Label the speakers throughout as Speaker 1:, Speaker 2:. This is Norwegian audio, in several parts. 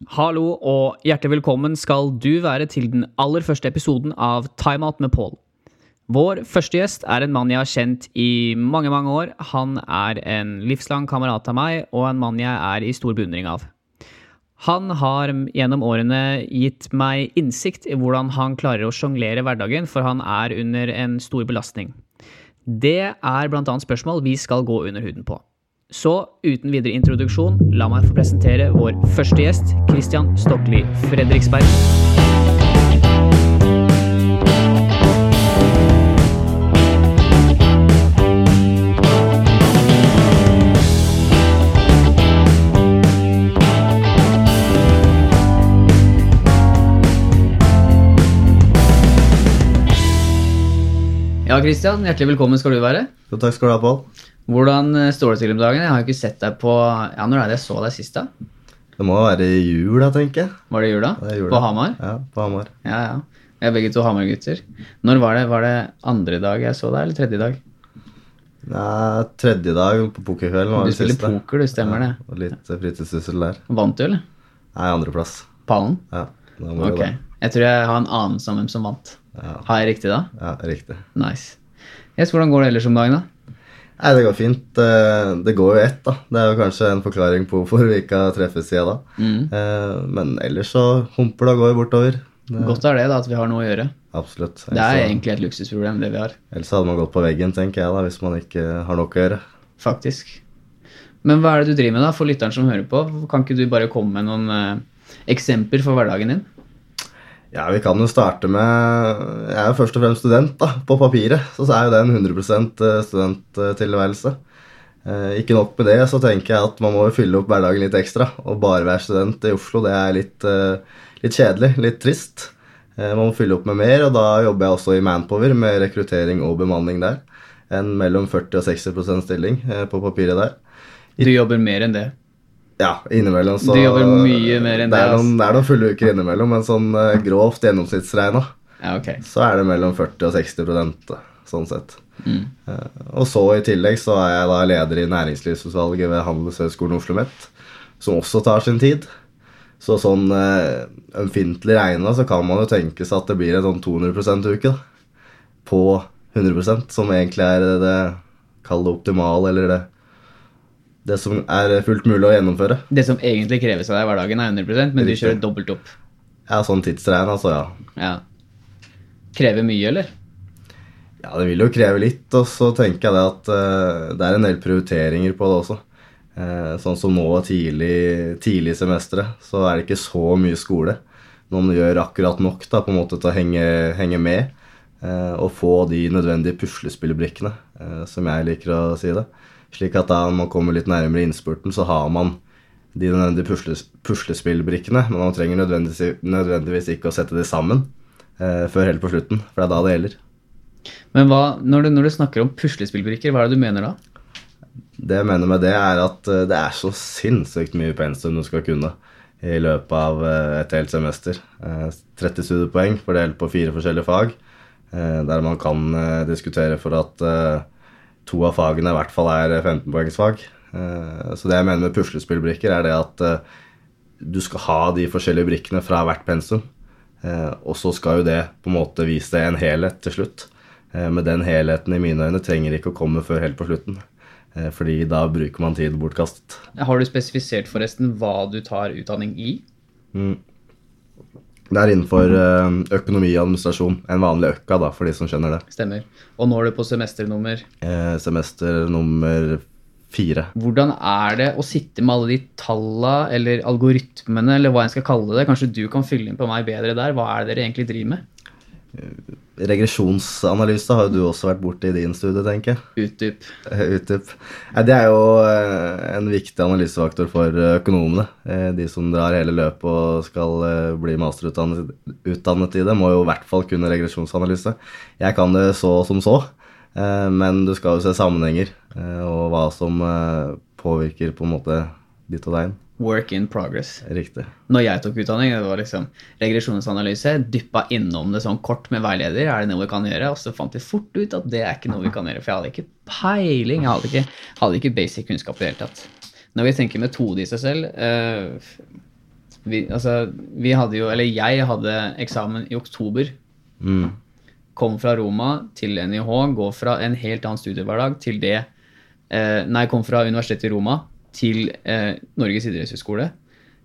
Speaker 1: Hallo og hjertelig velkommen skal du være til den aller første episoden av Time Out med Paul. Vår første gjest er en mann jeg har kjent i mange, mange år. Han er en livslang kamerat av meg, og en mann jeg er i stor beundring av. Han har gjennom årene gitt meg innsikt i hvordan han klarer å sjonglere hverdagen, for han er under en stor belastning. Det er bl.a. spørsmål vi skal gå under huden på. Så uten videre introduksjon, la meg få presentere vår første gjest, Christian Stokli Fredriksberg. Ja, Christian, hjertelig velkommen skal du være.
Speaker 2: Ja, takk skal du ha, Pål.
Speaker 1: Hvordan eh, står det til om dagen? Jeg har ikke sett deg på Ja, når er det jeg så deg sist, da?
Speaker 2: Det må være i jula, tenker jeg.
Speaker 1: Var det jula?
Speaker 2: Det er jula.
Speaker 1: På Hamar?
Speaker 2: Ja, på Hamar.
Speaker 1: Ja, ja. Vi er begge to Hamar-gutter. Når var det? Var det andre dag jeg så deg, eller tredje dag?
Speaker 2: Nei, tredje dag på pokerkvelden var det siste.
Speaker 1: Du spiller poker, du, stemmer det.
Speaker 2: Og litt fritidssyssel der.
Speaker 1: Vant du, eller?
Speaker 2: Nei, andreplass.
Speaker 1: Pallen?
Speaker 2: Ja, da må
Speaker 1: Ok.
Speaker 2: jo det.
Speaker 1: Jeg tror jeg har en anelse om hvem som vant.
Speaker 2: Ja.
Speaker 1: Har jeg riktig da?
Speaker 2: Ja, riktig.
Speaker 1: Nice. Yes, hvordan går det ellers om dagen, da?
Speaker 2: Nei, det går fint. Eh, Det går jo ett, da. Det er jo kanskje en forklaring på hvorfor vi ikke har treffes siden da.
Speaker 1: Mm.
Speaker 2: Eh, Men ellers så humper det og går bortover. Det-
Speaker 1: Godt er det, da, at vi har noe å gjøre.
Speaker 2: Absolutt.
Speaker 1: Det er egentlig et luksusproblem, det vi har.
Speaker 2: Ellers hadde man gått på veggen, tenker jeg, da, hvis man ikke har noe å gjøre.
Speaker 1: Faktisk. Men hva er det du driver med, da, for lytteren som hører på? Kan ikke du bare komme med noen eh, eksempler for hverdagen din?
Speaker 2: Ja, vi kan jo starte med Jeg er jo først og fremst student, da, på papiret. Så er jo det en 100 studenttilværelse. Eh, ikke nok med det, så tenker jeg at man må fylle opp hverdagen litt ekstra. Og bare være student i Oslo, det er litt, eh, litt kjedelig, litt trist. Eh, man må fylle opp med mer, og da jobber jeg også i Manpower med rekruttering og bemanning der. En mellom 40 og 60% stilling eh, på papiret der.
Speaker 1: Du jobber mer enn det.
Speaker 2: Ja, innimellom så
Speaker 1: Du jobber mye mer enn
Speaker 2: det. Er noen, det er noen fulle uker innimellom, men sånn eh, grovt gjennomsnittsregna
Speaker 1: Ja, okay.
Speaker 2: så er det mellom 40 og 60 prosent, sånn sett.
Speaker 1: Mm.
Speaker 2: Eh, Og så i tillegg så er jeg da leder i næringslivsutvalget ved Handelshøyskolen Oslo OsloMet, som også tar sin tid. Så sånn eh, ømfintlig regna så kan man jo tenke seg at det blir en sånn 200 %-uke, da. På 100% som egentlig er det det optimale, eller det det som er fullt mulig å gjennomføre.
Speaker 1: Det som egentlig kreves av deg i hverdagen, er 100% men du kjører dobbelt opp.
Speaker 2: Ja, sånn tidsregn, altså, ja.
Speaker 1: Ja. Krever mye, eller?
Speaker 2: Ja, det vil jo kreve litt, og så tenker jeg det at uh, det er en del prioriteringer på det også. Uh, sånn som nå tidlig, tidlig i semesteret, så er det ikke så mye skole. Man gjør akkurat nok da, på en måte til å henge, henge med uh, og få de nødvendige puslespillbrikkene, som jeg liker å si det. Slik at da man kommer litt nærmere innspurten, så har man de nødvendige pusles, puslespillbrikkene, men man trenger nødvendigvis, nødvendigvis ikke å sette de sammen eh, før helt på slutten, for det er da det gjelder.
Speaker 1: Men hva, når, du, når du snakker om puslespillbrikker, hva er det du mener da?
Speaker 2: Det jeg mener med det, er at eh, det er så sinnssykt mye pensum du skal kunne i løpet av eh, et helt semester. Eh, 30 studiepoeng fordelt på fire forskjellige fag, eh, der man kan eh, diskutere for at eh, to av fagene i hvert fall er 15-poengsfag. Eh, Så det jeg mener med puslespillbrikker, er det at eh, du skal ha de forskjellige brikkene fra hvert pensum. Eh, Og så skal jo det på en måte vise deg en helhet til slutt. Med Men den helheten i mine øyne trenger ikke å komme før helt på slutten. Eh, Fordi da bruker man tid bortkastet.
Speaker 1: Har du spesifisert forresten hva du tar utdanning i?
Speaker 2: Det er innenfor eh, økonomi og administrasjon. En vanlig økka, da, for de som skjønner det.
Speaker 1: Stemmer. Og nå er du på semesternummer.
Speaker 2: Eh, Semester nummer fire.
Speaker 1: Hvordan er det å sitte med alle de talla, eller algoritmene, eller hva en skal kalle det? Kanskje du kan fylle inn på meg bedre der? Hva er det dere egentlig driver med?
Speaker 2: Regresjonsanalyse har jo du også vært borte i din studie, tenker jeg.
Speaker 1: Utdyp.
Speaker 2: Eh, Utdyp. Det er jo eh, en viktig analysefaktor for eh, økonomene. De som drar hele løpet og skal bli masterutdannet i det, må jo i hvert fall kunne regresjonsanalyse. Jeg kan det så som så, men du skal jo se sammenhenger og hva som påvirker på en måte ditt og dein.
Speaker 1: Work in progress.
Speaker 2: Riktig.
Speaker 1: Når jeg tok utdanning, det var liksom regresjonsanalyse, dyppa innom det sånn kort med veileder, er det noe vi kan gjøre? Og så fant vi fort ut at det er ikke noe vi kan gjøre, for jeg hadde ikke peiling, jeg hadde ikke, hadde ikke basic kunnskap i det hele tatt. Når vi tenker metode i seg selv, uh, vi, altså, vi hadde jo, eller jeg hadde eksamen i oktober.
Speaker 2: Mm.
Speaker 1: Kom fra Roma til NIH, gå fra en helt annen studiehverdag til det eh, Nei, kom fra Universitetet i Roma til eh, Norges idrettshøgskole.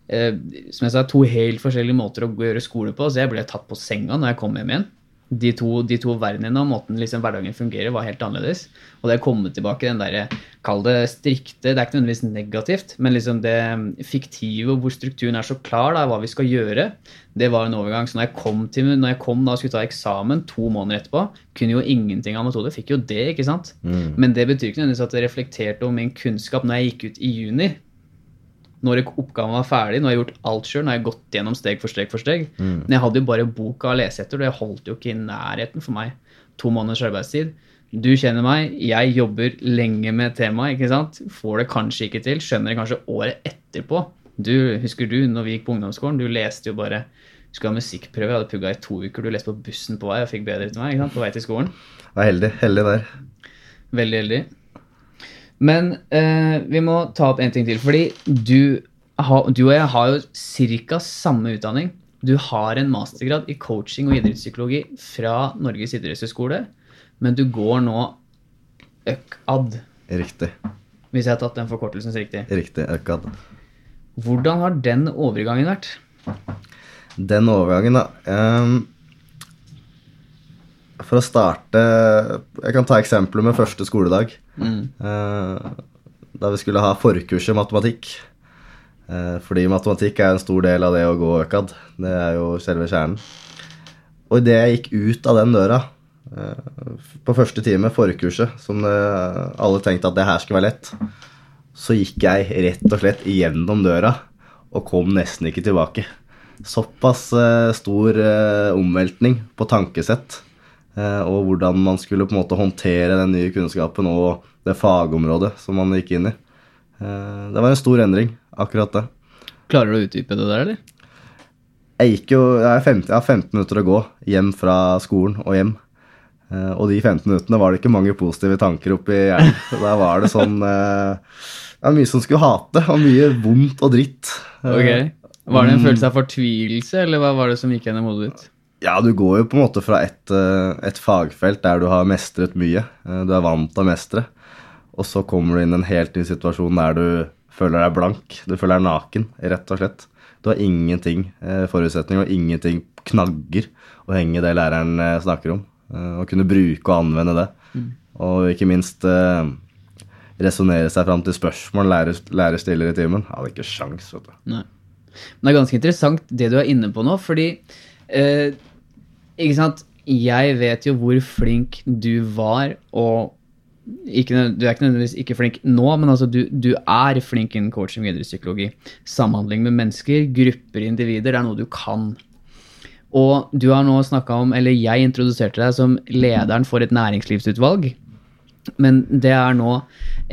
Speaker 1: Eh, som jeg sa, to helt forskjellige måter å gjøre skole på, så jeg ble tatt på senga når jeg kom hjem igjen de to, de to verdenene og måten liksom hverdagen fungerer, var helt annerledes. Og det å komme tilbake den derre, kall det strikte, det er ikke nødvendigvis negativt, men liksom det fiktive hvor strukturen er så klar, da, hva vi skal gjøre, det var en overgang. Så når jeg kom, til, når jeg kom da og skulle ta eksamen to måneder etterpå, kunne jo ingenting av metode. Fikk jo det, ikke sant? Mm. Men det betyr ikke nødvendigvis at det reflekterte om min kunnskap når jeg gikk ut i juni når oppgaven var ferdig, når jeg har gjort alt sjøl, når jeg har gått gjennom steg for steg for steg. Mm. Men jeg hadde jo bare boka å lese etter, og det holdt jo ikke i nærheten for meg. To måneders arbeidstid. Du kjenner meg, jeg jobber lenge med temaet, ikke sant. Får det kanskje ikke til, skjønner det kanskje året etterpå. Du, Husker du når vi gikk på ungdomsskolen, du leste jo bare skulle ha musikkprøve, jeg hadde pugga i to uker, du leste på bussen på vei og fikk bedre til meg ikke sant? på vei til skolen.
Speaker 2: Jeg Var heldig. Heldig der.
Speaker 1: Veldig heldig. Men eh, vi må ta opp en ting til. Fordi du, du og jeg har jo ca. samme utdanning. Du har en mastergrad i coaching og idrettspsykologi fra Norges idrettshøgskole, men du går nå ØKAD.
Speaker 2: Riktig.
Speaker 1: Hvis jeg har tatt den forkortelsen riktig.
Speaker 2: Riktig. ØKAD.
Speaker 1: Hvordan har den overgangen vært?
Speaker 2: Den overgangen, da um for å starte Jeg kan ta eksempler med første skoledag. Mm. Eh, da vi skulle ha forkurs i matematikk. Eh, fordi matematikk er en stor del av det å gå ØKAD. Det er jo selve kjernen. Og idet jeg gikk ut av den døra eh, på første time, forkurset, som alle tenkte at det her skulle være lett, så gikk jeg rett og slett gjennom døra og kom nesten ikke tilbake. Såpass stor omveltning på tankesett og hvordan man skulle på en måte håndtere den nye kunnskapen og det fagområdet som man gikk inn i. Eh, det var en stor endring, akkurat det.
Speaker 1: Klarer du å utdype det der, eller?
Speaker 2: Jeg jo, jeg, 15, jeg har 15 minutter å gå hjem fra skolen og hjem. Eh, og de 15 minuttene var det ikke mange positive tanker oppi hjernen. Da var det sånn Det var mye som skulle hate, og mye vondt og dritt.
Speaker 1: Ok. Var det en følelse av fortvilelse, eller hva var det som gikk gjennom hodet ditt?
Speaker 2: Ja, du går jo på en måte fra et, eh, et, fagfelt der du har mestret mye. Eh, du er vant til å mestre. Og så kommer du inn i en helt ny situasjon der du føler deg blank. Du føler deg naken, rett og slett. Du har ingenting eh, forutsetning og ingenting knagger å henge det læreren snakker om. Å kunne bruke og anvende det. Mm. Og ikke minst resonnere seg fram til spørsmål lærer, lærer stiller i timen. Hadde ikke sjans, vet du.
Speaker 1: Nei. Men det er ganske interessant det du er inne på nå, fordi eh, ikke sant? Jeg vet jo hvor flink du var, og ikke, du er ikke nødvendigvis ikke flink nå, men altså du, du er flink innen coaching og idrettspsykologi. Samhandling med mennesker, grupper, individer, det er noe du kan. Og du har nå snakka om, eller jeg introduserte deg som lederen for et næringslivsutvalg. Men det er nå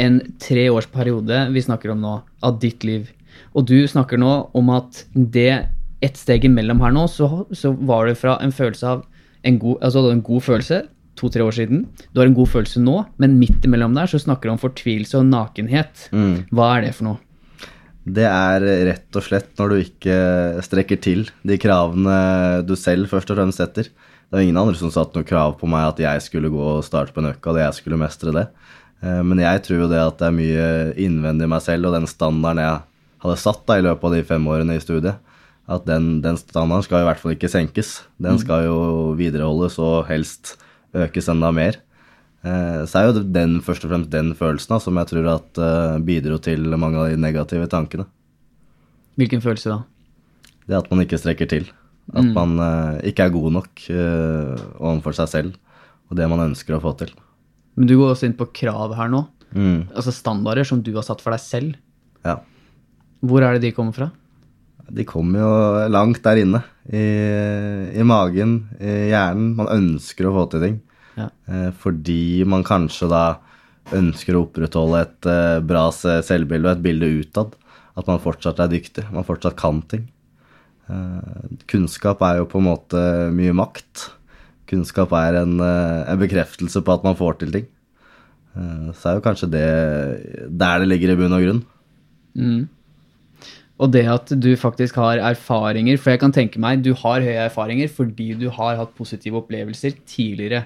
Speaker 1: en treårsperiode vi snakker om nå, av ditt liv. Og du snakker nå om at det ett steg imellom her nå, så, så, var det fra en følelse av en god, altså en god følelse to-tre år siden. Du har en god følelse nå, men midt imellom der så snakker du om fortvilelse og nakenhet. Mm. Hva er det for noe?
Speaker 2: Det er rett og slett når du ikke strekker til de kravene du selv først og fremst setter. Det var ingen andre som satte noe krav på meg at jeg skulle gå og starte på en økka, og jeg skulle mestre det. Eh, men jeg tror jo det at det er mye innvendig i meg selv og den standarden jeg hadde satt da i løpet av de fem årene i studiet, at den, den, standarden skal i hvert fall ikke senkes. Den mm. skal jo videreholdes og helst økes enda mer. Eh, så er jo den først og fremst den følelsen da, som jeg tror at uh, bidro til mange av de negative tankene.
Speaker 1: Hvilken følelse da?
Speaker 2: Det at man ikke strekker til. At mm. man uh, ikke er god nok uh, overfor seg selv og det man ønsker å få til.
Speaker 1: Men du går også inn på krav her nå. Mm. Altså standarder som du har satt for deg selv.
Speaker 2: Ja.
Speaker 1: Hvor er det de kommer fra?
Speaker 2: De kommer jo langt der inne. I, i magen, i hjernen. Man ønsker å få til ting. Ja. Eh, fordi man kanskje da ønsker å opprettholde et eh, bra selvbilde og et bilde utad. At man fortsatt er dyktig. Man fortsatt kan ting. Eh, kunnskap er jo på en måte mye makt. Kunnskap er en, en bekreftelse på at man får til ting. Så er jo kanskje det der det ligger i bunn og grunn.
Speaker 1: Mm. Og det at du faktisk har erfaringer, for jeg kan tenke meg du har høye erfaringer fordi du har hatt positive opplevelser tidligere.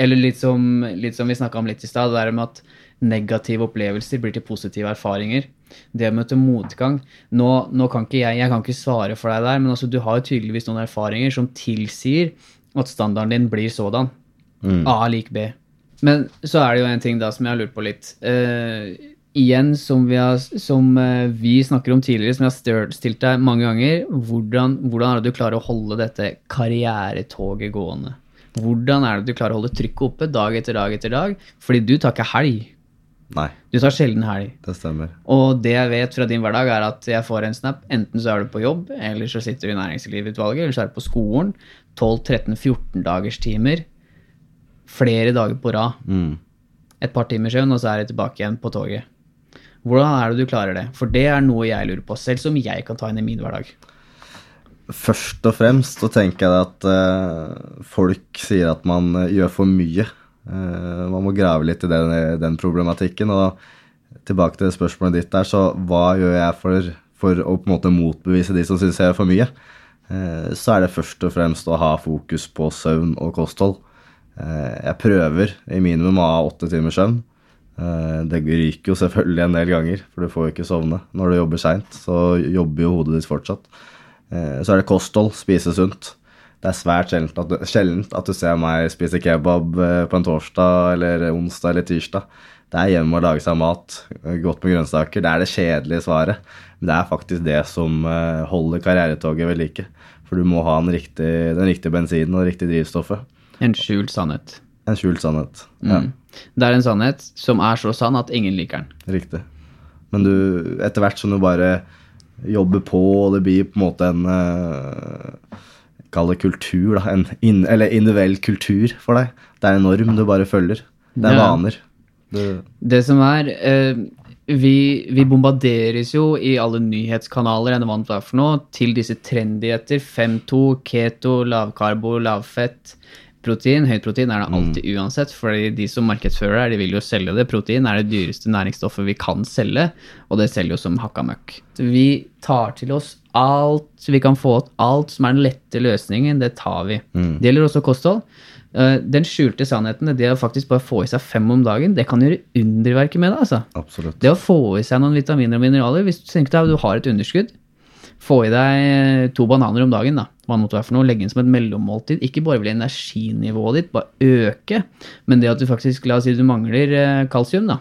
Speaker 1: Eller litt som, litt som vi snakka om litt i stad, det der med at negative opplevelser blir til positive erfaringer. Det å møte motgang nå, nå, kan ikke jeg, jeg kan ikke svare for deg der, men altså, du har jo tydeligvis noen erfaringer som tilsier at standarden din blir sådan.
Speaker 2: Mm.
Speaker 1: A lik B. Men så er det jo en ting da som jeg har lurt på litt. Eh, igjen, som vi, har, som eh, vi snakker om tidligere, som jeg har stilt deg mange ganger, hvordan, hvordan er det du klarer å holde dette karrieretoget gående? Hvordan er det du klarer å holde trykket oppe dag etter dag etter dag? Fordi du tar ikke helg.
Speaker 2: Nei,
Speaker 1: Du tar sjelden helg.
Speaker 2: det stemmer.
Speaker 1: Og det jeg vet fra din hverdag, er at jeg får en snap. Enten så er du på jobb, eller så sitter du i næringslivsutvalget, eller så er du på skolen. 12-13-14 dagers timer. Flere dager på rad.
Speaker 2: Mm.
Speaker 1: Et par timer søvn, og så er jeg tilbake igjen på toget. Hvordan er det du klarer det? For det er noe jeg lurer på, selv som jeg kan ta inn i min hverdag.
Speaker 2: Først og fremst så tenker jeg at uh, folk sier at man eh, gjør for mye. Uh, man må grave litt i den, den problematikken. Og tilbake til spørsmålet ditt der, så hva gjør jeg for, for å på en måte motbevise de som syns jeg gjør for mye? Uh, så er det først og fremst å ha fokus på søvn og kosthold. Jeg prøver i minimum å ha åtte timers søvn. Eh, Det ryker jo selvfølgelig en del ganger, for du får jo ikke sovne. Når du jobber seint, så jobber jo hodet ditt fortsatt. Eh, Så er det kosthold, spise sunt. Det er svært sjeldent at, du, sjeldent at du ser meg spise kebab eh, på en torsdag eller onsdag eller tirsdag. Det er hjemme å lage seg mat, godt med grønnsaker. Det er det kjedelige svaret. Men det er faktisk det som holder karrieretoget ved like. For du må ha den riktige, den riktige bensinen og det riktige drivstoffet.
Speaker 1: En skjult sannhet.
Speaker 2: En skjult sannhet. Ja.
Speaker 1: Mm. Det er en sannhet som er så sann at ingen liker den.
Speaker 2: Riktig. Men du, etter hvert som du bare jobber på, og det blir på en måte en uh, Kall det kultur, da. En in, eller individuell kultur for deg. Det er en norm du bare følger. Det er
Speaker 1: Ja.
Speaker 2: vaner. Du,
Speaker 1: Det som er uh, vi, vi bombarderes jo i alle nyhetskanaler enn vant det for noe, til disse trendigheter. 5-2, keto, lavkarbo, lavfett. Protein, høyt protein er det alltid uansett, fordi de som markedsfører det, de vil jo selge det. Protein er det dyreste næringsstoffet vi kan selge, og det selger jo som hakka møkk. Vi tar til oss alt vi kan få alt som er den lette løsningen, det tar vi. Det gjelder også kosthold. Eh, Den skjulte sannheten, det å faktisk bare få i seg fem om dagen, det kan gjøre underverker med det, altså.
Speaker 2: absolutt.
Speaker 1: Det å få i seg noen vitaminer og mineraler, hvis du tenker deg at du har et underskudd, få i deg eh, to bananer om dagen, da. Hva måtte være for noe, legge inn som et mellommåltid. Ikke bare vil energinivået ditt bare øke, men det at du faktisk, la oss si du mangler eh, kalsium, da,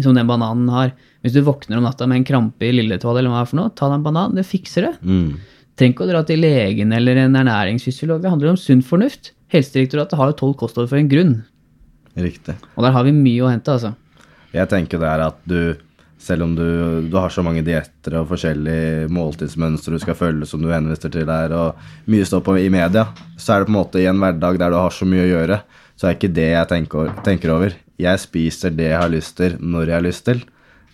Speaker 1: som den bananen har. Hvis du våkner om natta med en krampe i lilletåa eller hva det er for noe, ta deg en banan, det fikser det.
Speaker 2: Mm.
Speaker 1: Trenger ikke å dra til legen eller en ernæringsfysiolog, det handler om sunn fornuft. Helsedirektoratet har jo tolv kosthold for en grunn,
Speaker 2: Riktig.
Speaker 1: og der har vi mye å hente, altså.
Speaker 2: Jeg tenker det er at du, selv om du, du har så mange dietter og forskjellige måltidsmønstre du skal følge, som du henviser til der, og mye står på i media, så er det på en måte i en hverdag der du har så mye å gjøre, så er ikke det jeg tenker, tenker over. Jeg spiser det jeg har lyst til, når jeg har lyst til.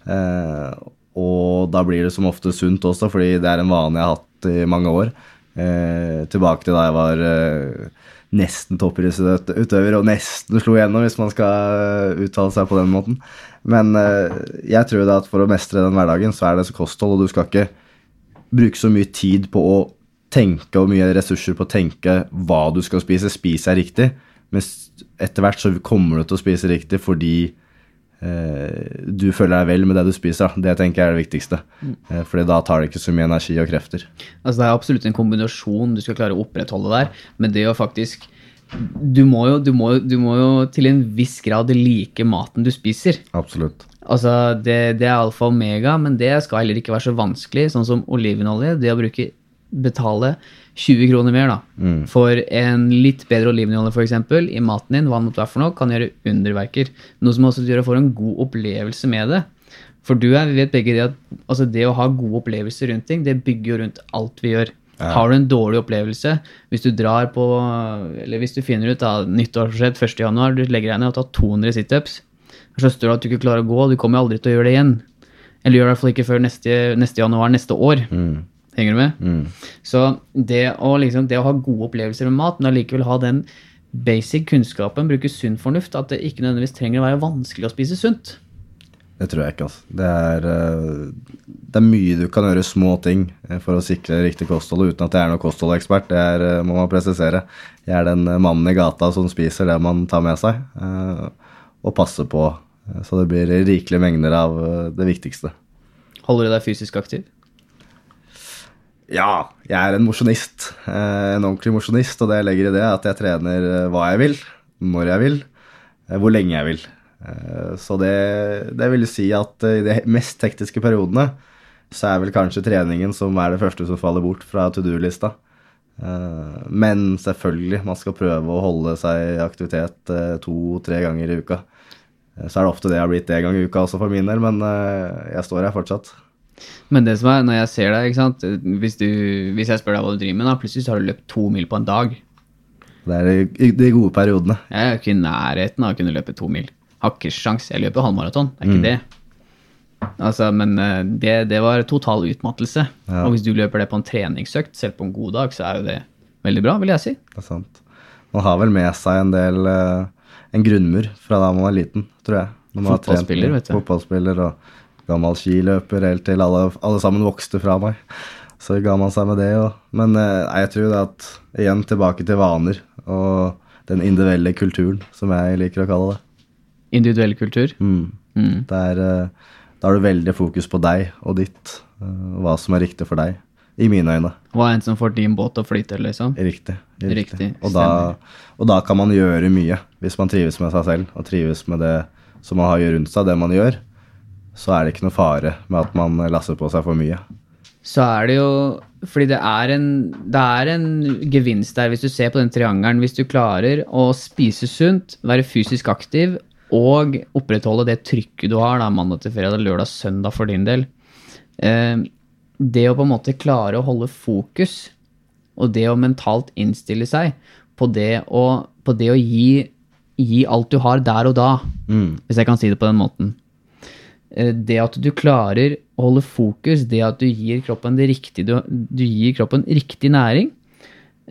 Speaker 2: Eh, og da blir det som ofte sunt også, fordi det er en vane jeg har hatt i mange år. Eh, tilbake til da jeg var eh, nesten toppidrettsutøver og nesten slo igjennom, hvis man skal eh, uttale seg på den måten. Men eh, jeg tror da at for å mestre den hverdagen, så er det kosthold, og du skal ikke bruke så mye tid på å tenke og mye ressurser på å tenke hva du skal spise. Spis er riktig? Men etter hvert så kommer du til å spise riktig fordi du føler deg vel med det du spiser. Det tenker jeg er det viktigste. Mm. fordi da tar det ikke så mye energi og krefter.
Speaker 1: Altså, det er absolutt en kombinasjon du skal klare å opprettholde der, men det å faktisk du må, jo, du, må, du må jo til en viss grad like maten du spiser.
Speaker 2: Absolutt.
Speaker 1: Altså, det, det er alfa og omega, men det skal heller ikke være så vanskelig. Sånn som olivenolje. Det å bruke, betale 20 kroner mer da, for en litt bedre olivenolje eksempel, i maten din, hva det måtte være for noe, kan gjøre underverker. Noe som også gjør at du får en god opplevelse med det. For du jeg vi vet begge det at altså det å ha gode opplevelser rundt ting, det bygger jo rundt alt vi gjør. Har du en dårlig opplevelse, hvis du drar på, eller hvis du finner ut da, nyttårsforsett 1. januar, du legger deg ned og tar 200 situps, så står det at du ikke klarer å gå, du kommer aldri til å gjøre det igjen. Eller gjør det i hvert fall ikke før neste, neste januar neste år. Henger du med? Så det å, liksom, det å ha gode opplevelser med mat, men allikevel ha den basic kunnskapen, bruke sunn fornuft, at det ikke nødvendigvis trenger å være vanskelig å spise sunt.
Speaker 2: Det tror jeg ikke. altså. Det er, eh, det er mye du kan gjøre små ting eh, for å sikre riktig kosthold, uten at jeg er noen kostholdekspert. Det er, eh, må man presisere. Jeg er den mannen i gata som spiser det man tar med seg, og passer på. Så det blir rikelige mengder av det viktigste.
Speaker 1: Holder du deg fysisk aktiv?
Speaker 2: Ja, jeg er en mosjonist. Eh, en ordentlig mosjonist, og det jeg legger i det er at jeg trener eh, hva jeg vil, når jeg vil, eh, hvor lenge jeg vil. Så det, det vil si at i de mest tekniske periodene så er vel kanskje treningen som er det første som faller bort fra to do-lista. Men selvfølgelig, man skal prøve å holde seg i aktivitet to-tre ganger i uka. Så er det ofte det har blitt én gang i uka også for min del, men jeg står her fortsatt.
Speaker 1: Men det som er, når jeg ser deg, ikke sant Hvis, du, hvis jeg spør deg hva du driver med, da, plutselig så har du løpt to mil på en dag.
Speaker 2: Det er de- de gode periodene.
Speaker 1: Jeg er ikke i nærheten av å kunne løpe to mil. Har ikke sjans. Jeg løper halvmaraton, det er ikke det. Altså, men eh, det, det var total utmattelse.
Speaker 2: Ja.
Speaker 1: Og hvis du løper det på en treningsøkt, selv på en god dag, så er jo det veldig bra, vil jeg si.
Speaker 2: Det er sant. Man har vel med seg en del eh, En grunnmur fra da man var liten, tror jeg.
Speaker 1: Fotballspiller, vet du.
Speaker 2: Fotballspiller og gammel skiløper helt til alle, alle sammen vokste fra meg. Så ga man seg med det Og, Men eh, nei, jeg tror det at igjen tilbake til vaner og den individuelle kulturen, som jeg liker å kalle det.
Speaker 1: Individuell kultur.
Speaker 2: Mm.
Speaker 1: Mm.
Speaker 2: Det er, eh, da har du veldig fokus på deg og ditt, eh, hva som er riktig for deg. I mine øyne.
Speaker 1: Hva er en som får din båt til å flyte, liksom.
Speaker 2: Riktig.
Speaker 1: Riktig,
Speaker 2: Og, da, og da kan man gjøre mye, hvis man trives med seg selv og trives med det som man har rundt seg, det man gjør. Så er det ikke noe fare med at man lasser på seg for mye.
Speaker 1: så er det jo Fordi det er, en, det er en gevinst der, hvis du ser på den triangelen. Hvis du klarer å spise sunt, være fysisk aktiv og opprettholde det trykket du har da, mandag til fredag, lørdag, søndag for din del. Eh, det å på en måte klare å holde fokus, og det å mentalt innstille seg på det å, på det å gi, gi alt du har der og da, hvis jeg kan si det på den måten. Eh, det at du klarer å holde fokus, det at du gir kroppen riktige, du, du gir kroppen riktig næring,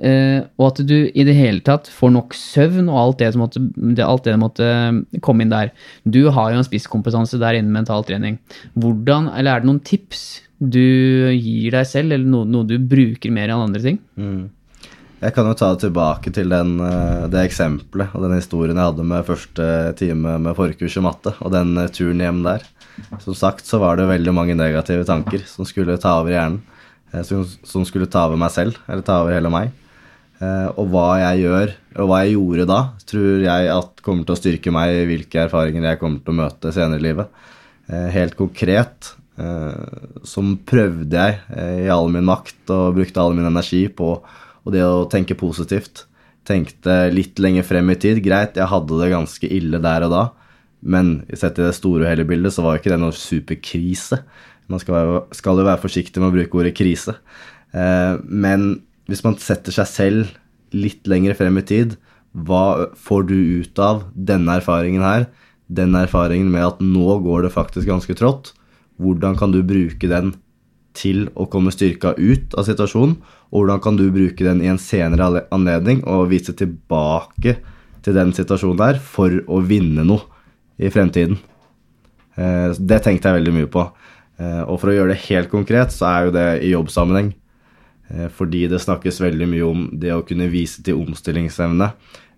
Speaker 1: eh, og at du i det hele tatt får nok søvn og alt det som måtte, det, alt det måtte komme inn der. Du har jo en spisskompetanse der innen mental trening. Hvordan, eller er det noen tips du gir deg selv, eller noe, noe du bruker mer enn andre ting?
Speaker 2: Jeg kan jo ta det tilbake til den, eh, det eksempelet og den historien jeg hadde med første time med forkurs i matte, og den eh, turen hjem der. Som sagt så var det veldig mange negative tanker som skulle ta over hjernen. eh, Som, som skulle ta over meg selv, eller ta over hele meg. Og hva jeg gjør, og hva jeg gjorde da, tror jeg at kommer til å styrke meg i hvilke erfaringer jeg kommer til å møte senere i livet. Helt konkret så prøvde jeg i all min makt og brukte all min energi på og det å tenke positivt. Tenkte litt lenger frem i tid. Greit, jeg hadde det ganske ille der og da, men sett i det store og hele bildet så var jo ikke det noe superkrise. Man skal, være, skal jo være forsiktig med å bruke ordet krise. Eh, men hvis man setter seg selv litt lenger frem i tid, hva får du ut av denne erfaringen her? Den erfaringen med at nå går det faktisk ganske trått. Hvordan kan du bruke den til å komme styrka ut av situasjonen, og hvordan kan du bruke den i en senere anledning og vise tilbake til den situasjonen der for å vinne noe i fremtiden. Eh, Det tenkte jeg veldig mye på. Eh, Og for å gjøre det helt konkret, så er jo det i jobbsammenheng. Eh, Fordi det snakkes veldig mye om det å kunne vise til omstillingsevne,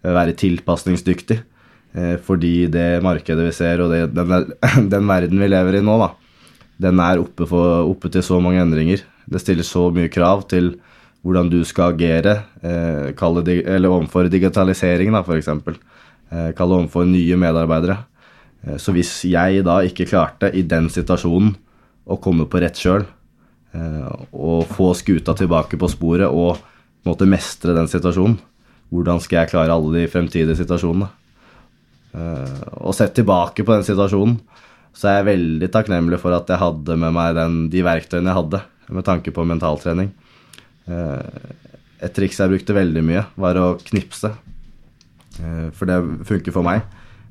Speaker 2: være tilpasningsdyktig. Fordi det markedet vi ser, og det, den, den verden vi lever i nå, da, den er oppe, for, oppe til så mange endringer. Det stiller så mye krav til hvordan du skal agere, eh, dig, eller overfor digitalisering, da, f.eks. Eh, kalle overfor nye medarbeidere. Eh, så hvis jeg da ikke klarte i den situasjonen å komme på rett kjøl, eh, og få skuta tilbake på sporet og måtte mestre den situasjonen, hvordan skal jeg klare alle de fremtidige situasjonene? Eh, og sett tilbake på den situasjonen, så jeg er veldig takknemlig for at jeg hadde med meg den, de verktøyene jeg hadde, med tanke på mentaltrening. Eh, et triks jeg brukte veldig mye, var å knipse. Eh, for det funker for meg.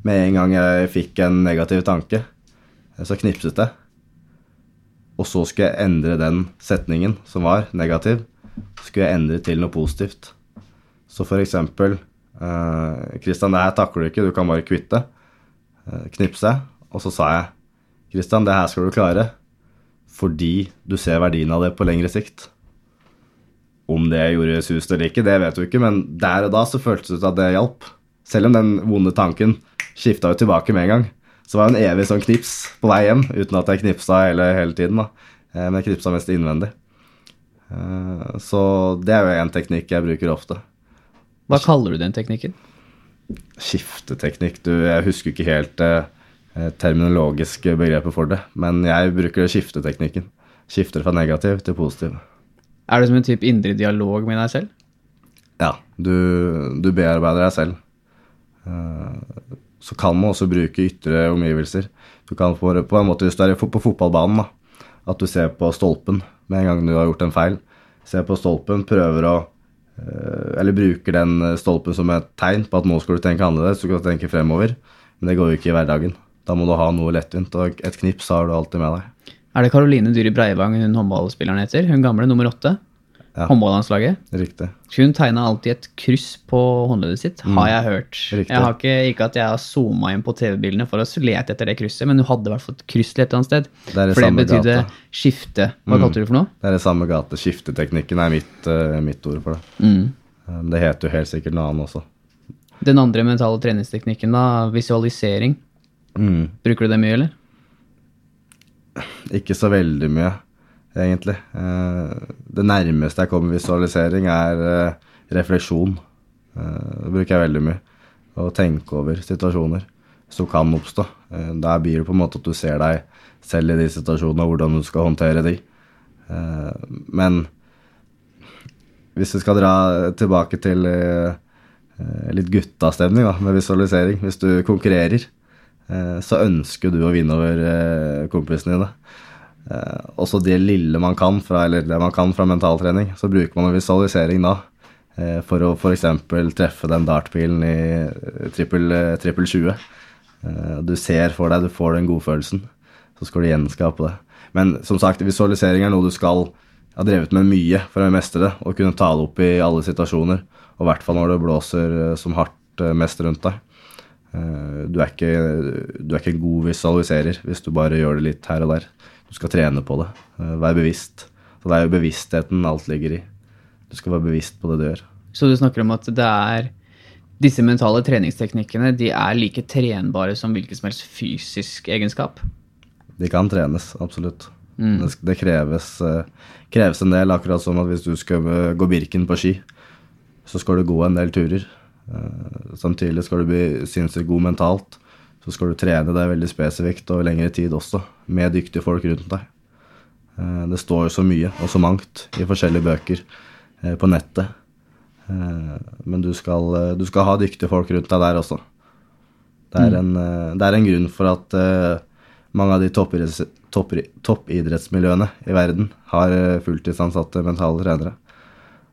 Speaker 2: Med en gang jeg fikk en negativ tanke, eh, så knipset jeg. Og så skulle jeg endre den setningen som var negativ, skulle jeg endre til noe positivt. Så for eksempel eh, Kristian, det her takler du ikke, du kan bare kvitte. Eh, knipse. Og så sa jeg Kristian, det her skal du klare fordi du ser verdien av det på lengre sikt. Om det gjorde sust eller ikke, det vet du ikke, men der og da så føltes det ut at det hjalp. Selv om den vonde tanken skifta jo tilbake med en gang. Så var det en evig sånn knips på vei hjem, uten at jeg knipsa hele, hele tiden. da. Eh, Men jeg knipsa mest innvendig. Eh, Så det er jo én teknikk jeg bruker ofte.
Speaker 1: Hva kaller du den teknikken?
Speaker 2: Skifteteknikk, du, jeg husker ikke helt eh, terminologiske begrepet for det, men jeg bruker skifteteknikken. Skifter fra negativ til positiv.
Speaker 1: Er det som en type indre dialog med deg selv?
Speaker 2: Ja, du, du bearbeider deg selv. Eh, Så kan man også bruke ytre omgivelser. Du kan få, på en måte, Hvis du er på fotballbanen, da, at du ser på stolpen med en gang du har gjort en feil. Ser på stolpen, prøver å eh, Eller bruker den stolpen som et tegn på at nå skal du tenke annerledes, du skal tenke fremover. Men det går jo ikke i hverdagen. Da må du ha noe lettvint, og et knips har du alltid med deg.
Speaker 1: Er det Karoline Dyri Breivang hun håndballspilleren heter? Hun gamle nummer åtte?
Speaker 2: Ja.
Speaker 1: Håndballandslaget?
Speaker 2: Riktig.
Speaker 1: Hun tegna alltid et kryss på håndleddet sitt, har jeg hørt.
Speaker 2: Mm. Riktig.
Speaker 1: Jeg har ikke, ikke at jeg har zooma inn på TV-bildene for å lete etter det krysset, men hun hadde i hvert fall et kryss et eller annet sted.
Speaker 2: Det er det
Speaker 1: For det betydde
Speaker 2: gate. Mm.
Speaker 1: skifte. Hva kalte du det for noe?
Speaker 2: Det er det samme gate. Skifteteknikken er mitt, uh, mitt ord for det.
Speaker 1: Mm.
Speaker 2: Eh, Det heter jo helt sikkert noe annet også.
Speaker 1: Den andre mentale treningsteknikken, da, visualisering.
Speaker 2: Mm.
Speaker 1: Bruker du det mye, eller?
Speaker 2: Ikke så veldig mye, egentlig. Eh, Det nærmeste jeg kommer visualisering, er eh, refleksjon. Eh, Det bruker jeg veldig mye. Å tenke over situasjoner som kan oppstå. Der blir det på en måte at du ser deg selv i de situasjonene, og hvordan du skal håndtere de. Men hvis vi skal dra tilbake til litt guttastemning da, med visualisering Hvis du konkurrerer, så ønsker du å vinne over eh, kompisene dine. Eh, Også det lille man kan fra, eller det man kan fra mentaltrening, så bruker man en visualisering da. eh, For å f.eks. treffe den dartpilen i eh, trippel, eh, trippel 20. Eh, Du ser for deg, du får den godfølelsen. Så skal du gjenskape det. Men som sagt, visualisering er noe du skal ha drevet med mye for å mestre det, og kunne ta det opp i alle situasjoner. Og i hvert fall når det blåser eh, som hardt eh, mest rundt deg. Eh, Du er, ikke, du er ikke god visualiserer hvis du bare gjør det litt her og der. Du skal trene på det. eh, Vær bevisst. Så det er jo bevisstheten alt ligger i. Du skal være bevisst på det du gjør.
Speaker 1: Så du snakker om at det er disse mentale treningsteknikkene de er like trenbare som hvilken som helst fysisk egenskap?
Speaker 2: De kan trenes, absolutt. Det, det kreves, eh, kreves en del, akkurat som at hvis du skal gå Birken på ski, så skal du gå en del turer. Eh, Samtidig skal du bli sinnssykt god mentalt. Så skal du trene deg veldig spesifikt over lengre tid også, med dyktige folk rundt deg. Eh, Det står jo så mye og så mangt i forskjellige bøker eh, på nettet. Men du skal, du skal ha dyktige folk rundt deg der også. Det er, en, eh, det er en grunn for at mange av de toppidretts, toppidrettsmiljøene i verden har fulltidsansatte mentale trenere.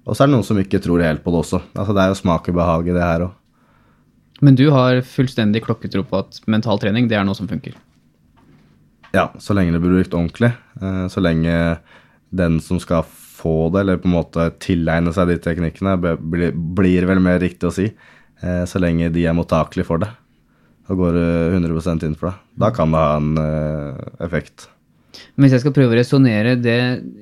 Speaker 2: Og så er det noen som ikke tror helt på det også. Altså, det er jo smak og behag i det her òg.
Speaker 1: Men du har fullstendig klokketro på at mental trening det er noe som funker?
Speaker 2: Ja, så lenge det blir brukt ordentlig. eh, Så lenge den som skal få det, eller på en måte tilegne seg de teknikkene, blir, blir vel mer riktig å si, eh, så lenge de er mottakelige for det og går eh, 100% inn for det. Da kan det ha en eh, effekt.
Speaker 1: Men hvis jeg skal prøve å resonnere det,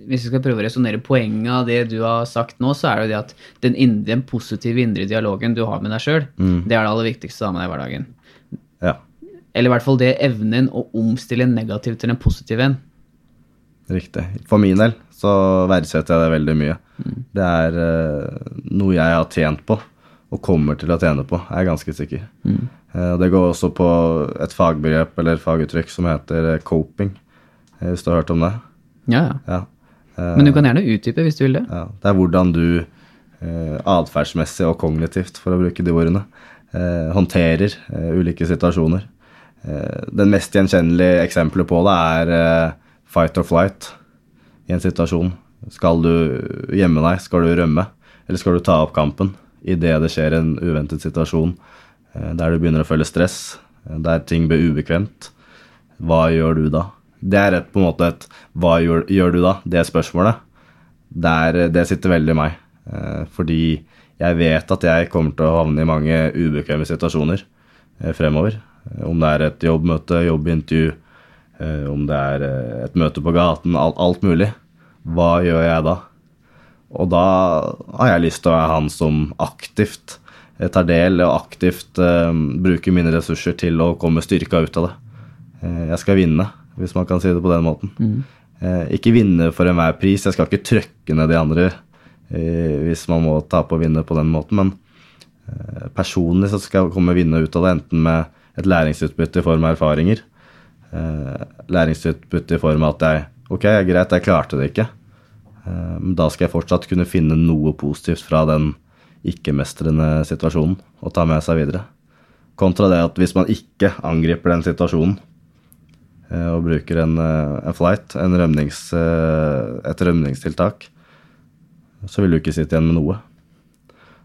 Speaker 1: hvis jeg skal prøve å resonnere poenget av det du har sagt nå, så er det jo det at den, indre, den positive indre dialogen du har med deg sjøl, det er det aller viktigste å ha med deg i hverdagen.
Speaker 2: Ja,
Speaker 1: Eller i hvert fall det evnen å omstille en negativ til en positiv en.
Speaker 2: riktig. For min del så verdsetter jeg det veldig mye. Det er uh, noe jeg har tjent på, og kommer til å tjene på, jeg er ganske sikker. Mm. Uh, det går også på et fagbegrep eller faguttrykk som heter eh, coping, hvis du har hørt om det.
Speaker 1: Ja, ja.
Speaker 2: Ja. Eh,
Speaker 1: Men du kan gjerne utdype hvis du vil det.
Speaker 2: ja. Det er hvordan du eh, atferdsmessig og kognitivt, for å bruke de ordene, eh, håndterer eh, ulike situasjoner. Eh, den mest gjenkjennelige eksempelet på det er eh, fight or flight i en situasjon. Skal du gjemme deg, skal du rømme, eller skal du ta opp kampen idet det skjer en uventet situasjon eh, der du begynner å føle stress, eh, der ting blir ubekvemt? Hva gjør du da? Det er et, på en måte et 'hva gjør, gjør du da?' det spørsmålet. Der, det sitter veldig i meg. Eh, fordi jeg vet at jeg kommer til å havne i mange ubekvemme situasjoner eh, fremover. Eh, Om det er et jobbmøte, jobbintervju, om det er et møte på gaten, alt, alt mulig. Hva gjør jeg da? Og da har jeg lyst til å være han som aktivt tar del og aktivt bruker mine ressurser til å komme styrka ut av det. Jeg skal vinne, hvis man kan si det på den måten. Eh, ikke vinne for enhver pris. Jeg skal ikke trøkke ned de andre eh, hvis man må tape og vinne på den måten. Men eh, personlig så skal jeg komme vinne ut av det, enten med et læringsutbytte i form av erfaringer. Eh, læringsutbytte i form av at jeg Ok, greit, jeg klarte det ikke. Eh, Men da skal jeg fortsatt kunne finne noe positivt fra den ikke-mestrende situasjonen og ta med seg videre. Kontra det at hvis man ikke angriper den situasjonen og bruker en, eh, en flight, en rømnings, eh, et rømningstiltak, så vil du ikke sitte igjen med noe.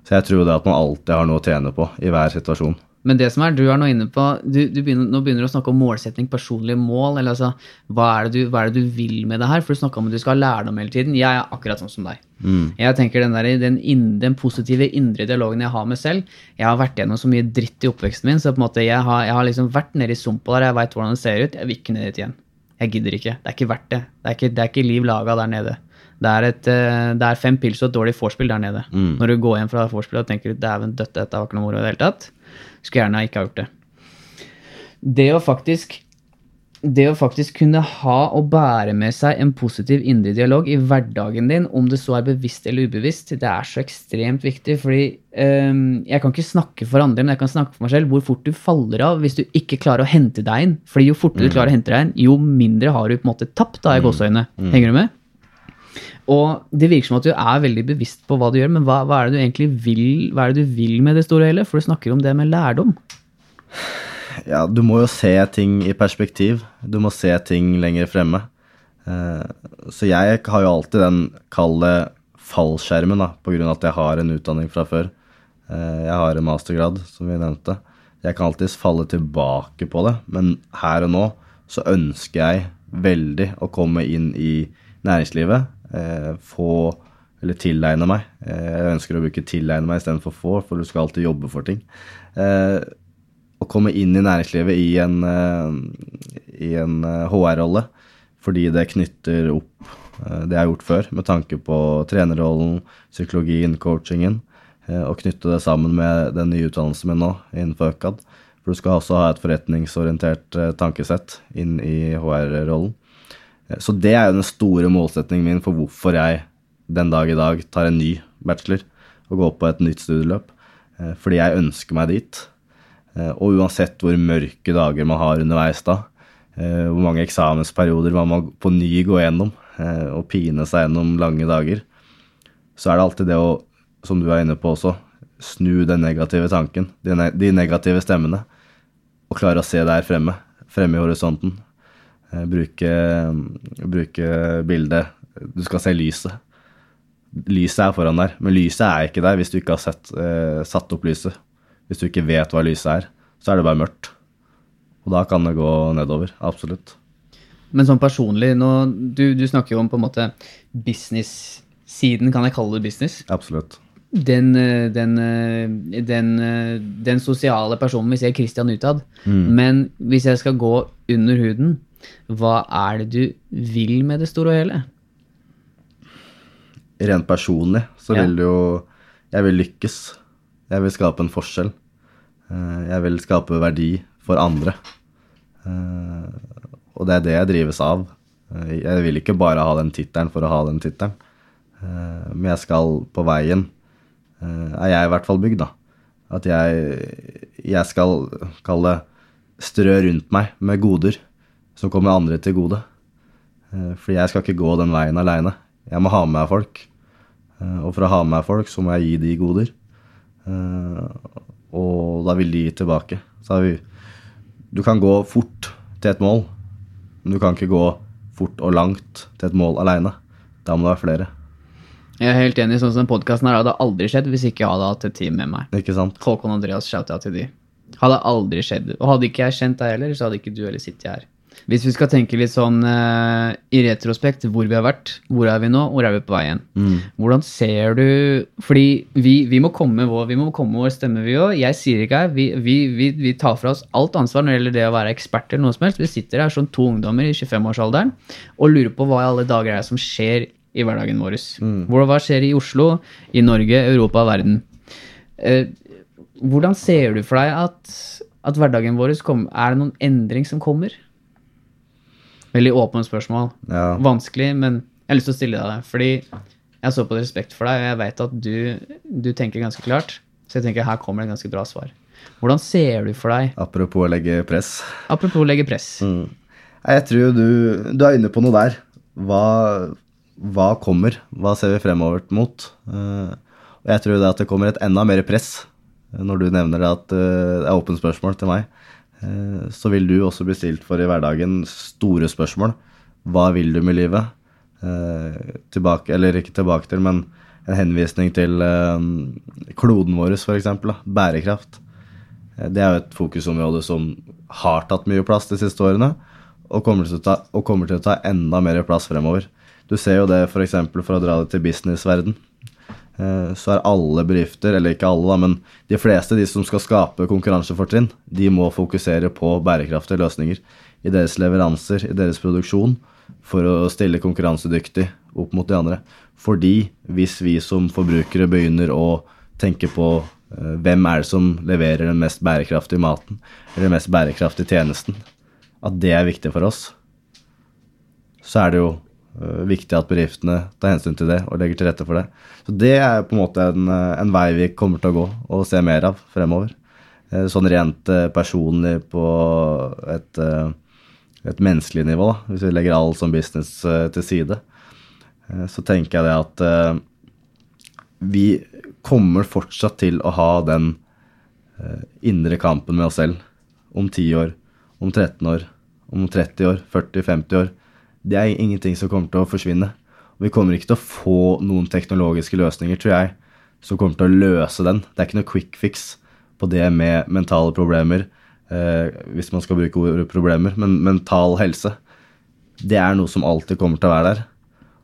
Speaker 2: Så jeg tror det at man alltid har noe å tjene på i hver situasjon.
Speaker 1: Men det som er, du er nå inne på du, du begynner, Nå begynner du å snakke om målsetning, personlige mål. eller altså, hva er, det du, hva er det du vil med det her? For du snakka om at du skal ha lærdom hele tiden. Jeg er akkurat sånn som deg. Jeg tenker den, der, den, in, den positive indre dialogen jeg har med selv Jeg har vært gjennom så mye dritt i oppveksten min, så på en måte jeg har, jeg har liksom vært nede i sumpa der, jeg veit hvordan det ser ut. Jeg vil ikke ned dit igjen. Jeg gidder ikke. Det er ikke verdt det. Det er ikke, det er ikke liv laga der nede. Det er, et, eh, det er fem pils og et dårlig vorspiel der nede. Når du går hjem fra vorspielet og tenker dæven døtte, dette var ikke noe moro i det hele tatt. Skulle gjerne ikke ha gjort det. Det å faktisk det å faktisk kunne ha og bære med seg en positiv indre dialog i hverdagen din, om det så er bevisst eller ubevisst, det er så ekstremt viktig. Fordi um, jeg kan ikke snakke for andre, men jeg kan snakke for meg selv hvor fort du faller av hvis du ikke klarer å hente deg inn. Fordi jo fortere du klarer å hente deg inn, jo mindre har du på en måte tapt, da, i gåseøynene. Henger du med? Og det virker som at du er veldig bevisst på hva du gjør, men hva, hva er det du egentlig vil, hva er det du vil med det store hele? For du snakker om det med lærdom.
Speaker 2: Ja, du må jo se ting i perspektiv. Du må se ting lenger fremme. Eh, Så jeg har jo alltid den kalde fallskjermen, da, på grunn av at jeg har en utdanning fra før. Eh, Jeg har en mastergrad, som vi nevnte. Jeg kan alltids falle tilbake på det, men her og nå så ønsker jeg veldig å komme inn i næringslivet. Eh, Få eller tilegne meg. Eh, Jeg ønsker å bruke tilegne meg istedenfor få, for du skal alltid jobbe for ting. Eh, å komme inn i næringslivet i en, en HR-rolle, fordi det knytter opp det jeg har gjort før, med tanke på trenerrollen, psykologien, coachingen, og knytte det sammen med den nye utdannelsen min nå innenfor ØKAD. For du skal også ha et forretningsorientert tankesett inn i HR-rollen. Så det er jo den store målsetningen min for hvorfor jeg den dag i dag tar en ny bachelor og går på et nytt studieløp. Eh, Fordi jeg ønsker meg dit. Eh, Og uansett hvor mørke dager man har underveis da, eh, hvor mange eksamensperioder man må på ny gå gjennom og pine seg gjennom lange dager, så er det alltid det å, som du er inne på også, snu den negative tanken, de negative stemmene, og klare å se der fremme, fremme i horisonten. Eh, Bruke, bruke bildet Du skal se lyset. Lyset er foran der, men lyset er ikke der hvis du ikke har sett, eh, satt opp lyset. Hvis du ikke vet hva lyset er, så er det bare mørkt. Og da kan det gå nedover. Absolutt.
Speaker 1: Men sånn personlig, nå, du, du snakker jo om på en måte business-siden, kan jeg kalle det business?
Speaker 2: Absolutt.
Speaker 1: Den, eh, den, eh, den, den sosiale personen, vi ser Christian utad. Men hvis jeg skal gå under huden, hva er det du vil med det store og hele?
Speaker 2: Rent personlig så
Speaker 1: Ja.
Speaker 2: vil det jo Jeg vil lykkes. Jeg vil skape en forskjell. Eh, Jeg vil skape verdi for andre. Eh, Og det er det jeg drives av. Eh, Jeg vil ikke bare ha den tittelen for å ha den tittelen. Men jeg skal på veien, er jeg i hvert fall bygd, da. At jeg, jeg skal kalle strø rundt meg med goder som kommer andre til gode. Eh, Fordi jeg skal ikke gå den veien aleine. Jeg må ha med meg folk. Eh, Og for å ha med meg folk, så må jeg gi de goder. Eh, Og da vil de gi tilbake. Så vi Du kan gå fort til et mål, men du kan ikke gå fort og langt til et mål aleine. Da må det være flere.
Speaker 1: Jeg er helt enig, sånn som podkasten her hadde aldri skjedd hvis ikke jeg hadde hatt et team med meg.
Speaker 2: Ikke sant?
Speaker 1: Håkon Andreas shouta til de. Hadde aldri skjedd. Og hadde ikke jeg kjent deg heller, så hadde ikke du heller sittet her. Hvis vi skal tenke litt sånn uh, i retrospekt, hvor vi har vært, hvor er vi nå, hvor er vi på vei igjen? Hvordan ser du Fordi vi, vi, må komme vår, vi må komme vår stemme, vi òg. Jeg sier ikke her, vi, vi, vi, vi tar fra oss alt ansvar når det gjelder det å være eksperter. eller noe som helst. Vi sitter her som to ungdommer i 25-årsalderen og lurer på hva i alle dager er det som skjer i hverdagen vår. Mm. hva skjer i Oslo, i Norge, Europa verden? Uh, hvordan ser du for deg at, at hverdagen vår kommer? Er det noen endring som kommer? Veldig åpent spørsmål.
Speaker 2: Ja.
Speaker 1: Vanskelig, men jeg har lyst til å stille deg det. Fordi jeg så på respekt for deg, og jeg vet at du, du tenker ganske klart. Så jeg tenker her kommer det et ganske bra svar. Hvordan ser du for deg,
Speaker 2: Apropos å legge press.
Speaker 1: apropos å legge press,
Speaker 2: Mm. Jeg tror du, du er inne på noe der. Hva, hva kommer? Hva ser vi fremover mot? Eh, og jeg tror det at det kommer et enda mer press eh, når du nevner det at eh, det er åpent spørsmål til meg. Eh, så vil du også bli stilt for i hverdagen store spørsmål. Hva vil du med livet? Eh, tilbake, eller ikke tilbake til, men en henvisning til eh, kloden vår, f.eks. Bærekraft. Det er jo et fokusområde som har tatt mye plass de siste årene, og kommer til å ta, til å ta enda mer plass fremover. Du ser jo det f.eks. For, for å dra det til businessverden. Eh, Så er alle bedrifter, eller ikke alle, da, men de fleste de som skal skape konkurransefortrinn, de må fokusere på bærekraftige løsninger i deres leveranser, i deres produksjon, for å stille konkurransedyktig opp mot de andre. Fordi hvis vi som forbrukere begynner å tenke på eh, hvem er det som leverer den mest bærekraftige maten, eller den mest bærekraftige tjenesten, at det er viktig for oss, så er det jo viktig at bedriftene tar hensyn til det og legger til rette for det. Så det er på en måte en, eh, en vei vi kommer til å gå og se mer av fremover. Eh, Sånn rent eh, personlig på et, eh, et menneskelig nivå, da, hvis vi legger all som business eh, til side, eh, så tenker jeg det at eh, vi kommer fortsatt til å ha den eh, indre kampen med oss selv om 10 år, om 13 år, om 30 år, 40-50 år. Det er ingenting som kommer til å forsvinne. Vi kommer ikke til å få noen teknologiske løsninger, tror jeg, som kommer til å løse den. Det er ikke noe quick fix på det med mentale problemer, eh, hvis man skal bruke ordet problemer, men mental helse. Det er noe som alltid kommer til å være der.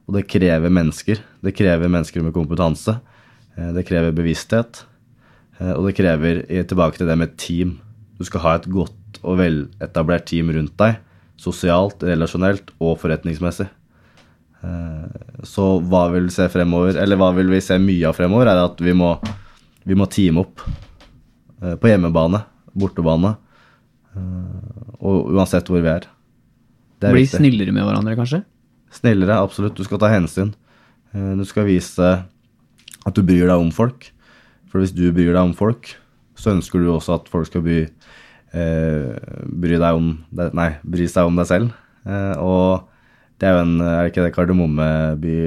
Speaker 2: Og det krever mennesker. Det krever mennesker med kompetanse. Eh, Det krever bevissthet. Eh, Og det krever, tilbake til det med team. Du skal ha et godt og veletablert team rundt deg. Sosialt, relasjonelt og forretningsmessig. Eh, Så hva vil vi se fremover, eller hva vil vi se mye av fremover, er at vi må, vi må teame opp. eh, På hjemmebane, bortebane. eh, Og uansett hvor vi er. Det er
Speaker 1: bli
Speaker 2: viktig.
Speaker 1: snillere med hverandre, kanskje?
Speaker 2: Snillere, absolutt. Du skal ta hensyn. Du skal vise at du bryr deg om folk. For hvis du bryr deg om folk, så ønsker du også at folk skal bry, bry, deg om nei, bry seg om deg selv. Eh, og det er jo en Er det ikke det Kardemommeby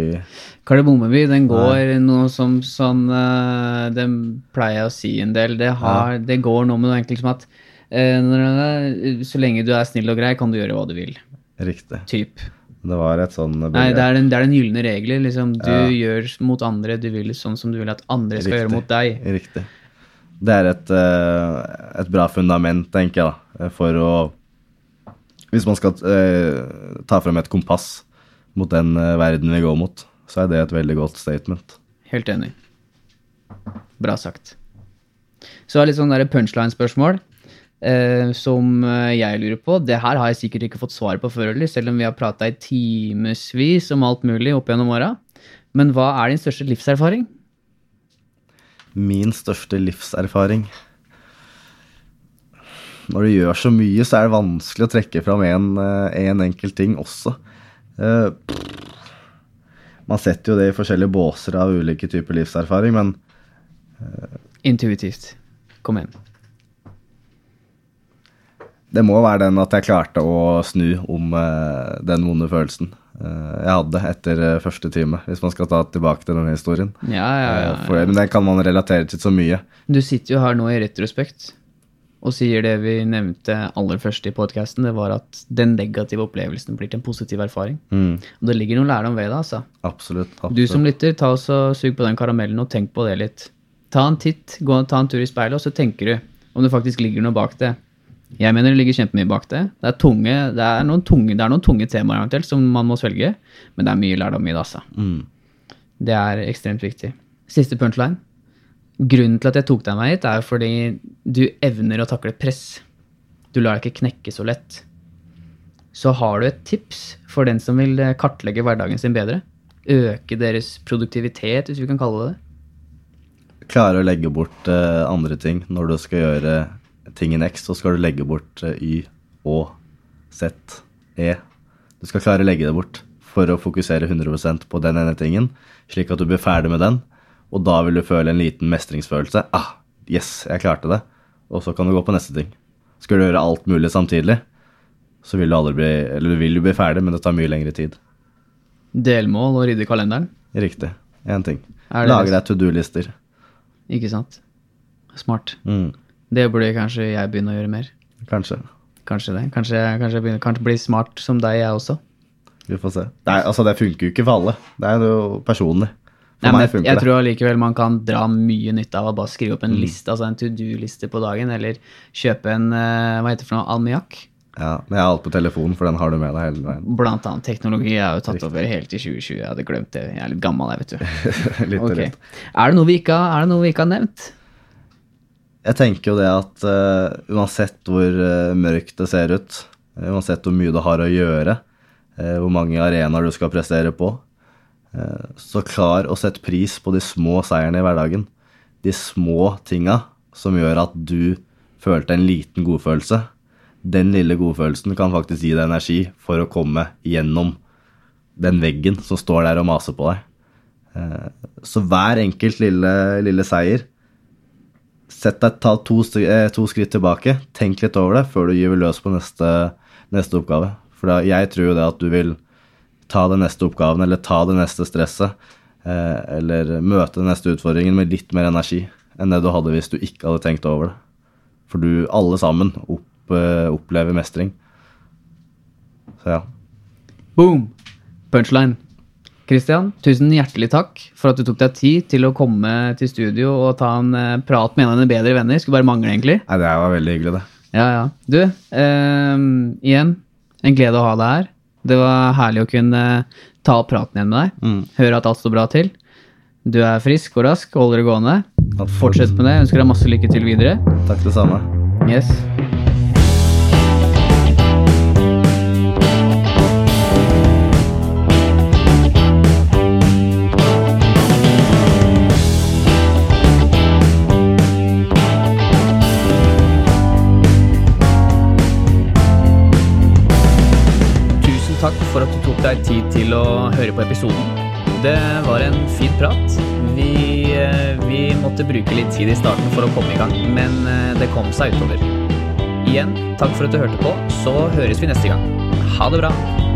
Speaker 1: Kardemommeby, den går noe som sånn eh, Den pleier jeg å si en del. Det, har, det går noe med noe enkelt som at eh, så lenge du er snill og grei, kan du gjøre hva du vil.
Speaker 2: Riktig.
Speaker 1: Typ.
Speaker 2: Det var et sånn
Speaker 1: Nei, det er den, det er den gylne regelen. Liksom. Du gjør mot andre, du vil sånn som du vil at andre skal gjøre mot deg.
Speaker 2: Riktig. Det er et, eh, et bra fundament, tenker jeg, da, for å Hvis man skal eh, ta frem et kompass mot den eh, verden vi går mot, så er det et veldig godt statement.
Speaker 1: Helt enig. Bra sagt. Så er det litt sånn punchline-spørsmål eh, som eh, jeg lurer på. Det her har jeg sikkert ikke fått svar på før, eller, selv om vi har prata i timevis om alt mulig opp gjennom åra. Men hva er din største livserfaring?
Speaker 2: Min største livserfaring Når du gjør så mye, så er det vanskelig å trekke fram en, eh, en enkelt ting også. Eh, Man setter jo det i forskjellige båser av ulike typer livserfaring, men
Speaker 1: Intuitivt. Kom igjen.
Speaker 2: Det må være den at jeg klarte å snu om eh, den vonde følelsen eh, jeg hadde etter eh, første time, hvis man skal ta tilbake til denne historien.
Speaker 1: Ja, ja, ja.
Speaker 2: Eh, For, men den kan man relatere til så mye.
Speaker 1: Du sitter jo her nå i retrospekt og sier det vi nevnte aller først i podkasten. Det var at den negative opplevelsen blir til en positiv erfaring. Og det ligger noe lærdom ved det, altså.
Speaker 2: Absolutt. absolutt.
Speaker 1: Du som lytter, ta oss og sug på den karamellen og tenk på det litt. Ta en titt, gå, ta en tur i speilet, og så tenker du om det faktisk ligger noe bak det. Jeg mener det ligger kjempemye bak det. Det er, tunge, det er, noen, tunge, det er noen tunge temaer eventuelt som man må svelge, men det er mye lærdom i det, altså.
Speaker 2: Mm.
Speaker 1: Det er ekstremt viktig. Siste punchline. Grunnen til at jeg tok deg med hit, er fordi du evner å takle press. Du lar deg ikke knekke så lett. Så har du et tips for den som vil kartlegge hverdagen sin bedre? Øke deres produktivitet, hvis vi kan kalle det det?
Speaker 2: Klare å legge bort eh, andre ting. Når du skal gjøre ting i X, så skal du legge bort eh, Y, Å, Z, E. Du skal klare å legge det bort for å fokusere 100% på den ene tingen, slik at du blir ferdig med den. Og da vil du føle en liten mestringsfølelse. Ah, yes, jeg klarte det. Og så kan du gå på neste ting. Skal du gjøre alt mulig samtidig, så vil du aldri bli Eller du vil jo bli ferdig, men det tar mye lengre tid.
Speaker 1: Delmål og rydde kalenderen.
Speaker 2: Riktig. Én ting.
Speaker 1: Det-
Speaker 2: deg to do-lister.
Speaker 1: Ikke sant? Smart.
Speaker 2: Mm,
Speaker 1: Det burde kanskje jeg begynne å gjøre mer.
Speaker 2: kanskje.
Speaker 1: Kanskje det. Kanskje jeg kanskje jeg begynner, kanskje bli smart som deg, jeg også.
Speaker 2: Vi får se. Det, er, altså, det funker jo ikke for alle. Det er jo personlig. For
Speaker 1: Nei, men
Speaker 2: meg
Speaker 1: funker
Speaker 2: funker
Speaker 1: jeg
Speaker 2: det.
Speaker 1: tror allikevel man kan dra mye nytte av å bare skrive opp
Speaker 2: Mm.
Speaker 1: en liste, altså en to do-liste på dagen, eller kjøpe en eh, hva heter det for noe, almiakk.
Speaker 2: Ja, men jeg har alt på telefonen, for den har du med deg hele veien.
Speaker 1: Blant annet teknologi har jo tatt over helt i 2020. Jeg hadde glemt det. Jeg er litt gammel, jeg, vet du.
Speaker 2: litt okay.
Speaker 1: Ok.
Speaker 2: litt.
Speaker 1: Er det noe vi ikke har, er det noe vi ikke har nevnt?
Speaker 2: Jeg tenker jo det at uh, uansett hvor uh, mørkt det ser ut, eh, uansett hvor mye du har å gjøre, uh, hvor mange arenaer du skal prestere på, så klar å sette pris på de små seierne i hverdagen. De små tinga som gjør at du følte en liten godfølelse. Den lille godfølelsen kan faktisk gi deg energi for å komme gjennom den veggen som står der og maser på deg. Så hver enkelt lille, lille seier Sett deg, ta to, eh, to skritt tilbake, tenk litt over det før du gyver løs på neste, neste oppgave. For da, jeg tror jo det at du vil ta den neste oppgaven, eller ta det neste stresset, eh, eller møte den neste utfordringen med litt mer energi enn det du hadde hvis du ikke hadde tenkt over det. For du, alle sammen, opp, eh, opplever mestring. Så ja.
Speaker 1: Boom! Punchline. Christian, tusen hjertelig takk for at du tok deg tid til å komme til studio og ta en eh, prat med en av dine bedre venner. Skulle bare mangle, egentlig.
Speaker 2: Nei, det var veldig hyggelig, det.
Speaker 1: Ja, ja. Du, eh, igjen, en glede å ha deg her. Det var herlig å kunne ta opp praten igjen med deg.
Speaker 2: Mm.
Speaker 1: Høre at alt står bra til. Du er frisk og rask, holder det gående. Fortsett med det. Jeg ønsker deg masse lykke til videre.
Speaker 2: Takk det samme.
Speaker 1: Yes. Deg tid til å høre på episoden. Det var en fin prat. Vi, eh, vi måtte bruke litt tid i starten for å komme i gang, men eh, det kom seg utover. Igjen, takk for at du hørte på, så høres vi neste gang. Ha det bra!